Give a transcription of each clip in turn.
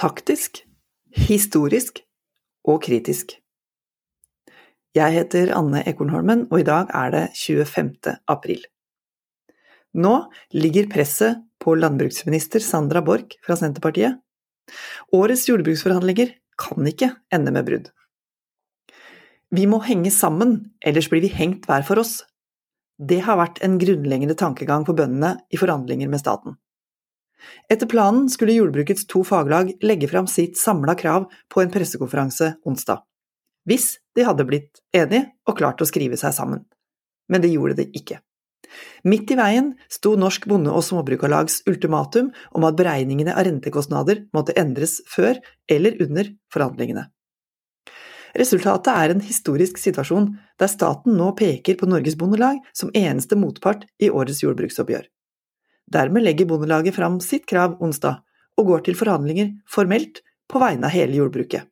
taktisk, historisk og kritisk. Jeg heter Anne Ekornholmen, og i dag er det 25. april. Nå ligger presset på landbruksminister Sandra Borch fra Senterpartiet. Årets jordbruksforhandlinger kan ikke ende med brudd. Vi må henge sammen, ellers blir vi hengt hver for oss. Det har vært en grunnleggende tankegang for bøndene i forhandlinger med staten. Etter planen skulle jordbrukets to faglag legge fram sitt samla krav på en pressekonferanse onsdag. Hvis de hadde blitt enige og klart å skrive seg sammen. Men det gjorde de ikke. Midt i veien sto Norsk Bonde- og Småbrukarlags ultimatum om at beregningene av rentekostnader måtte endres før eller under forhandlingene. Resultatet er en historisk situasjon der staten nå peker på Norges Bondelag som eneste motpart i årets jordbruksoppgjør. Dermed legger Bondelaget fram sitt krav onsdag, og går til forhandlinger formelt på vegne av hele jordbruket.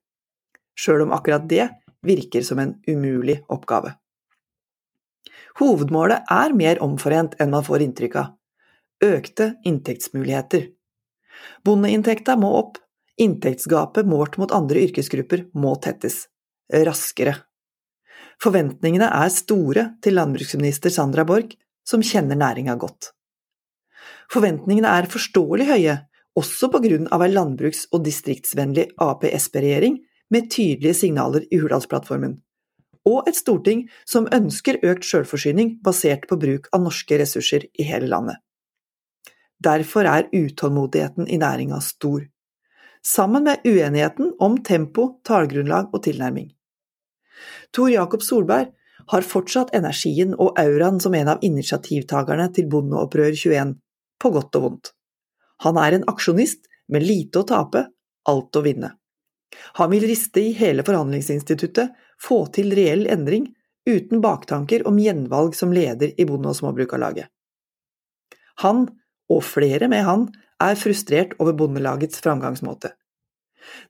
Sjøl om akkurat det virker som en umulig oppgave. Hovedmålet er mer omforent enn man får inntrykk av. Økte inntektsmuligheter. Bondeinntekta må opp, inntektsgapet målt mot andre yrkesgrupper må tettes. Raskere. Forventningene er store til landbruksminister Sandra Borch, som kjenner næringa godt. Forventningene er forståelig høye, også på grunn av en landbruks- og distriktsvennlig Ap-Sp-regjering med tydelige signaler i Hurdalsplattformen, og et storting som ønsker økt sjølforsyning basert på bruk av norske ressurser i hele landet. Derfor er utålmodigheten i næringa stor, sammen med uenigheten om tempo, tallgrunnlag og tilnærming. Tor Jakob Solberg har fortsatt energien og auraen som en av initiativtakerne til Bondeopprør 21, på godt og vondt. Han er en aksjonist med lite å tape, alt å vinne. Han vil riste i hele forhandlingsinstituttet, få til reell endring, uten baktanker om gjenvalg som leder i Bonde- og Småbrukarlaget. Han, og flere med han, er frustrert over Bondelagets framgangsmåte.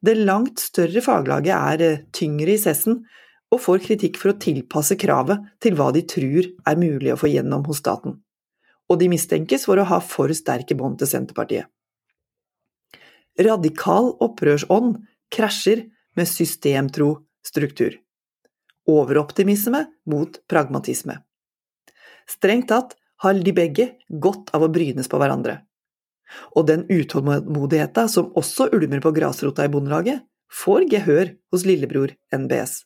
Det langt større faglaget er eh, tyngre i sessen, og får kritikk for å tilpasse kravet til hva de tror er mulig å få gjennom hos staten og de mistenkes for å ha for sterke bånd til Senterpartiet. Radikal opprørsånd krasjer med systemtro struktur. Overoptimisme mot pragmatisme. Strengt tatt har de begge godt av å brynes på hverandre. Og den utålmodigheta som også ulmer på grasrota i Bondelaget, får gehør hos lillebror NBS.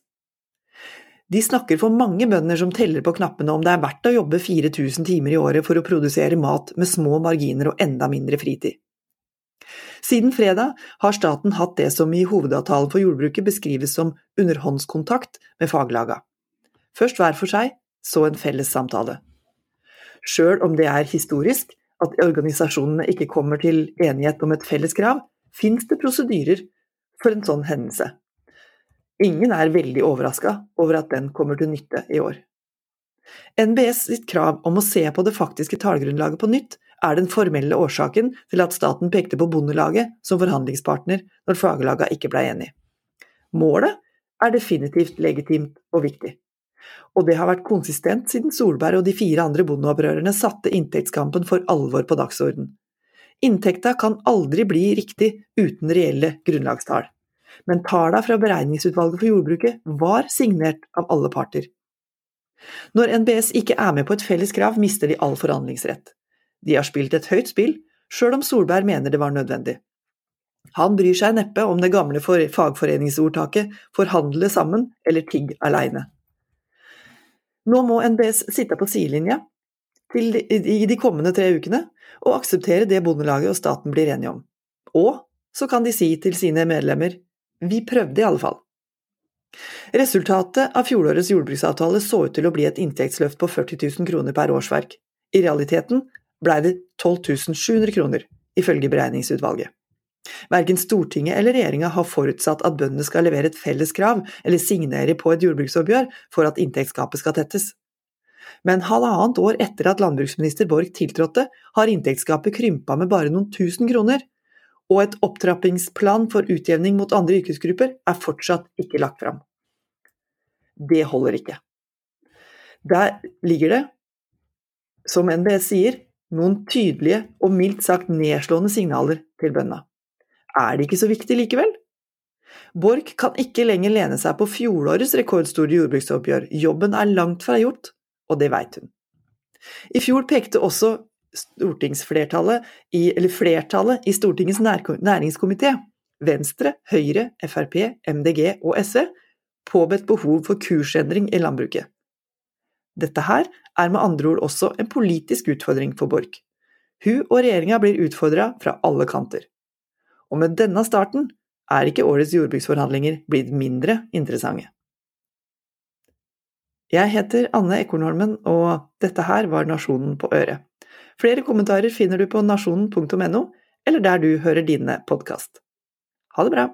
De snakker for mange bønder som teller på knappene om det er verdt å jobbe 4000 timer i året for å produsere mat med små marginer og enda mindre fritid. Siden fredag har staten hatt det som i hovedavtalen for jordbruket beskrives som underhåndskontakt med faglaga. Først hver for seg, så en felles samtale. Sjøl om det er historisk at organisasjonene ikke kommer til enighet om et felles krav, fins det prosedyrer for en sånn hendelse. Ingen er veldig overraska over at den kommer til nytte i år. NBS sitt krav om å se på det faktiske tallgrunnlaget på nytt er den formelle årsaken til at staten pekte på Bondelaget som forhandlingspartner når faglaga ikke ble enig. Målet er definitivt legitimt og viktig. Og det har vært konsistent siden Solberg og de fire andre bondeopprørerne satte inntektskampen for alvor på dagsorden. Inntekta kan aldri bli riktig uten reelle grunnlagstall men tallene fra Beregningsutvalget for jordbruket var signert av alle parter. Når NBS ikke er med på et felles krav, mister de all forhandlingsrett. De har spilt et høyt spill, sjøl om Solberg mener det var nødvendig. Han bryr seg neppe om det gamle fagforeningsordtaket 'forhandle sammen' eller 'tigg aleine'. Nå må NBS sitte på sidelinja i de kommende tre ukene og akseptere det Bondelaget og staten blir enige om. Og så kan de si til sine medlemmer vi prøvde i alle fall. Resultatet av fjorårets jordbruksavtale så ut til å bli et inntektsløft på 40 000 kroner per årsverk. I realiteten blei det 12 700 kroner, ifølge beregningsutvalget. Verken Stortinget eller regjeringa har forutsatt at bøndene skal levere et felles krav eller signere på et jordbruksoppgjør for at inntektsgapet skal tettes. Men halvannet år etter at landbruksminister Borch tiltrådte, har inntektsgapet krympa med bare noen tusen kroner, og et opptrappingsplan for utjevning mot andre yrkesgrupper er fortsatt ikke lagt fram. Det holder ikke. Der ligger det, som NBS sier, noen tydelige og mildt sagt nedslående signaler til bøndene. er det ikke så viktig likevel? Borch kan ikke lenger lene seg på fjorårets rekordstore jordbruksoppgjør, jobben er langt fra gjort, og det veit hun. I fjor pekte også stortingsflertallet i, eller flertallet i Stortingets næringskomité, Venstre, Høyre, Frp, MDG og SV, påbedt behov for kursendring i landbruket. Dette her er med andre ord også en politisk utfordring for Borch. Hun og regjeringa blir utfordra fra alle kanter. Og med denne starten er ikke årets jordbruksforhandlinger blitt mindre interessante. Jeg heter Anne Ekornholmen, og dette her var Nasjonen på øret. Flere kommentarer finner du på nasjonen.no, eller der du hører dine podkast. Ha det bra!